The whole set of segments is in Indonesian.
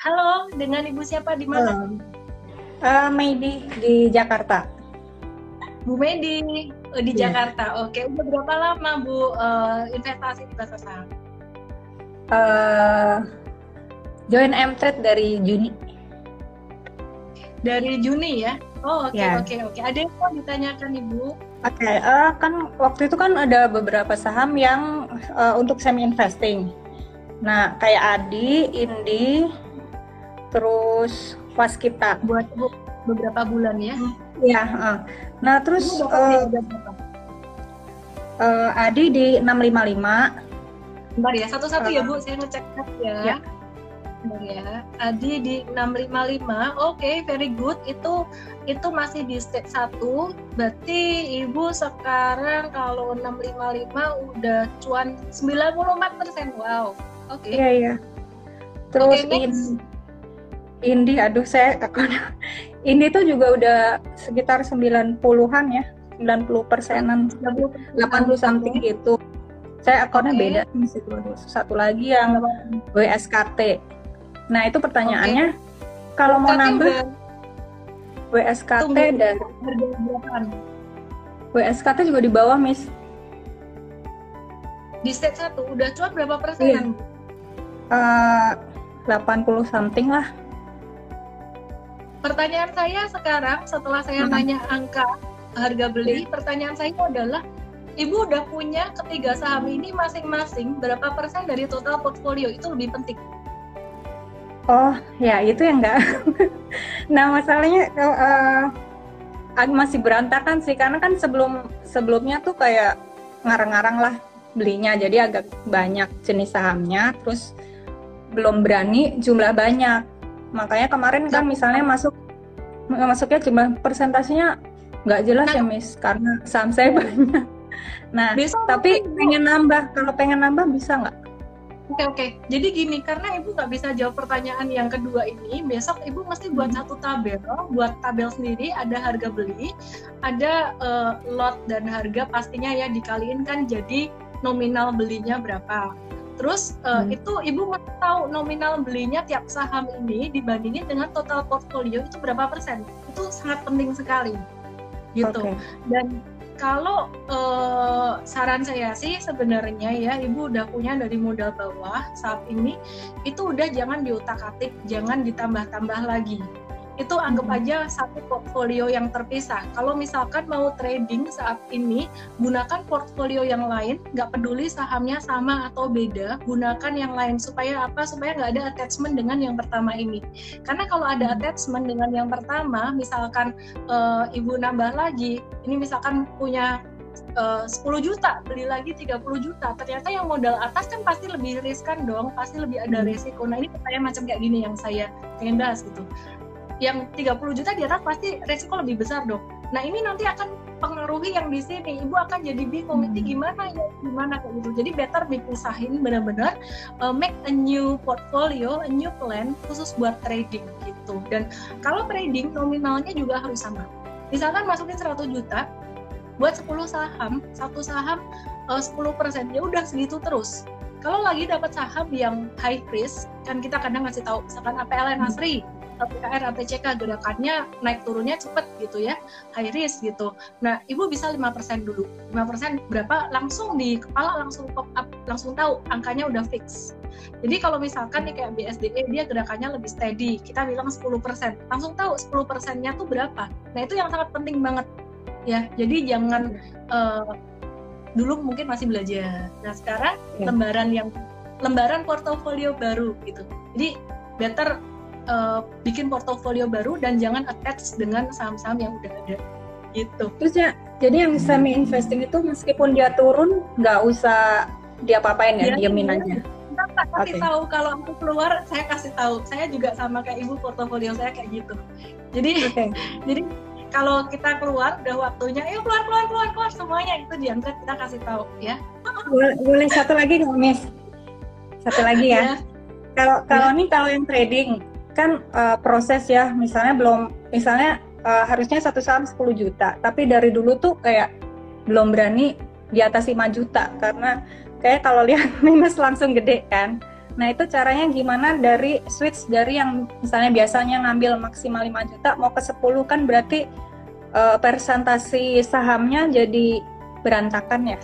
Halo, dengan Ibu siapa di mana? Uh, Medi di Jakarta. Bu Medi uh, di yeah. Jakarta. Oke, udah berapa lama Bu uh, investasi di pasar saham? Uh, join M-Trade dari Juni. Dari Juni ya? Oh oke okay, yeah. oke okay, oke. Okay. Ada yang mau ditanyakan Ibu? Oke, okay, uh, kan waktu itu kan ada beberapa saham yang uh, untuk semi investing. Nah, kayak Adi, Indi, terus Waskita buat beberapa bulan ya. Iya, uh. Nah, terus uh, uh, Adi di 655. Bentar ya, satu-satu uh, ya Bu, saya ngecek ya. ya. Bentar ya. Adi di 655. Oke, okay, very good. Itu itu masih di stage 1. Berarti Ibu sekarang kalau 655 udah cuan 94%. Wow. Oke. Okay. Iya, iya. Terus okay, in Indi, aduh saya akun Indi tuh juga udah sekitar 90-an ya, 90 persenan, 80 something gitu. Saya akunnya okay. beda satu lagi yang WSKT. Nah itu pertanyaannya, okay. kalau mau nambah WSKT Tunggu. dan WSKT juga di bawah, Miss. Di stage satu udah cuan berapa persen? Iya. Uh, 80 something lah pertanyaan saya sekarang setelah saya hmm. nanya angka harga beli, hmm. pertanyaan saya adalah Ibu udah punya ketiga saham ini masing-masing berapa persen dari total portfolio itu lebih penting? Oh ya itu yang enggak. nah masalahnya uh, masih berantakan sih karena kan sebelum sebelumnya tuh kayak ngarang-ngarang lah belinya jadi agak banyak jenis sahamnya terus belum berani jumlah banyak makanya kemarin kan misalnya masuk masuknya cuma persentasenya nggak jelas nah, ya Miss karena saham saya banyak. Nah besok tapi pengen nambah kalau pengen nambah bisa nggak? Oke oke, jadi gini karena ibu nggak bisa jawab pertanyaan yang kedua ini, besok ibu mesti buat hmm. satu tabel, buat tabel sendiri ada harga beli, ada uh, lot dan harga pastinya ya dikaliin kan jadi nominal belinya berapa. Terus uh, hmm. itu ibu mau tahu nominal belinya tiap saham ini dibandingin dengan total portfolio itu berapa persen? Itu sangat penting sekali, gitu. Okay. Dan kalau uh, saran saya sih sebenarnya ya ibu udah punya dari modal bawah saat ini itu udah jangan diutak-atik, jangan ditambah-tambah lagi itu anggap aja satu portfolio yang terpisah. Kalau misalkan mau trading saat ini, gunakan portfolio yang lain, nggak peduli sahamnya sama atau beda, gunakan yang lain. Supaya apa? Supaya nggak ada attachment dengan yang pertama ini. Karena kalau ada attachment dengan yang pertama, misalkan uh, ibu nambah lagi, ini misalkan punya uh, 10 juta beli lagi 30 juta. Ternyata yang modal atas kan pasti lebih riskan dong pasti lebih ada resiko. Nah ini pertanyaan macam kayak gini yang saya pengen bahas gitu yang 30 juta di atas pasti resiko lebih besar dong. Nah ini nanti akan pengaruhi yang di sini. Ibu akan jadi bingung ini hmm. gimana ya gimana kayak gitu. Jadi better dipisahin benar-benar uh, make a new portfolio, a new plan khusus buat trading gitu. Dan kalau trading nominalnya juga harus sama. Misalkan masukin 100 juta buat 10 saham, satu saham uh, 10% ya udah segitu terus. Kalau lagi dapat saham yang high risk, kan kita kadang ngasih tahu misalkan APLN Nasri, PKR ATCK gerakannya naik turunnya cepet gitu ya high risk gitu. Nah ibu bisa 5% dulu. 5% berapa? Langsung di kepala langsung pop up langsung tahu angkanya udah fix. Jadi kalau misalkan nih kayak BSDE dia gerakannya lebih steady. Kita bilang 10% langsung tahu 10 persennya tuh berapa. Nah itu yang sangat penting banget. Ya jadi jangan uh, dulu mungkin masih belajar. Nah sekarang ya. lembaran yang lembaran portofolio baru gitu. Jadi better uh, bikin portofolio baru dan jangan attach dengan saham-saham yang udah ada gitu. Terus ya, jadi yang semi investing itu meskipun dia turun nggak usah diapa-apain ya, ya diemin aja. Kita kasih okay. tahu kalau aku keluar, saya kasih tahu. Saya juga sama kayak ibu portofolio saya kayak gitu. Jadi, okay. jadi kalau kita keluar udah waktunya, yuk keluar keluar keluar keluar semuanya itu diangkat kita kasih tahu ya. Boleh, boleh satu lagi nggak Miss? Satu lagi ya. Iya. Kalau kalau ya. nih kalau yang trading kan uh, proses ya misalnya belum misalnya uh, harusnya satu saham 10 juta tapi dari dulu tuh kayak belum berani di atas 5 juta karena kayak kalau lihat minus langsung gede kan Nah itu caranya gimana dari switch dari yang misalnya biasanya ngambil maksimal 5 juta mau ke 10 kan berarti uh, persentasi sahamnya jadi berantakan ya?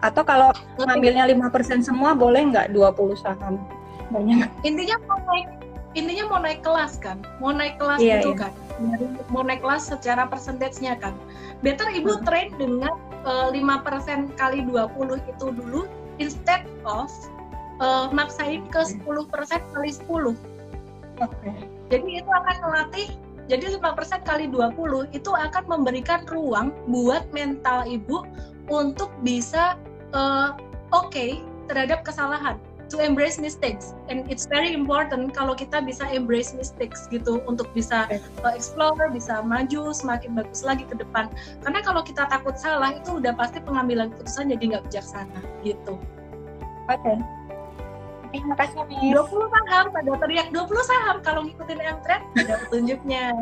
Atau kalau ngambilnya 5% semua boleh nggak 20 saham? Banyak. Intinya intinya mau naik kelas kan, mau naik kelas yeah, itu yeah. kan, mau naik kelas secara persentasenya kan. Better ibu hmm. train dengan eh, 5% kali 20 itu dulu instead of uh, maksain ke 10% kali 10. Oke. Okay. Jadi itu akan melatih jadi 5% kali 20 itu akan memberikan ruang buat mental ibu untuk bisa uh, oke okay terhadap kesalahan to embrace mistakes and it's very important kalau kita bisa embrace mistakes gitu untuk bisa uh, explore bisa maju semakin bagus lagi ke depan karena kalau kita takut salah itu udah pasti pengambilan keputusan jadi nggak bijaksana gitu oke okay. Terima kasih, Miss. 20 saham, pada teriak 20 saham kalau ngikutin M-Trend, ada petunjuknya.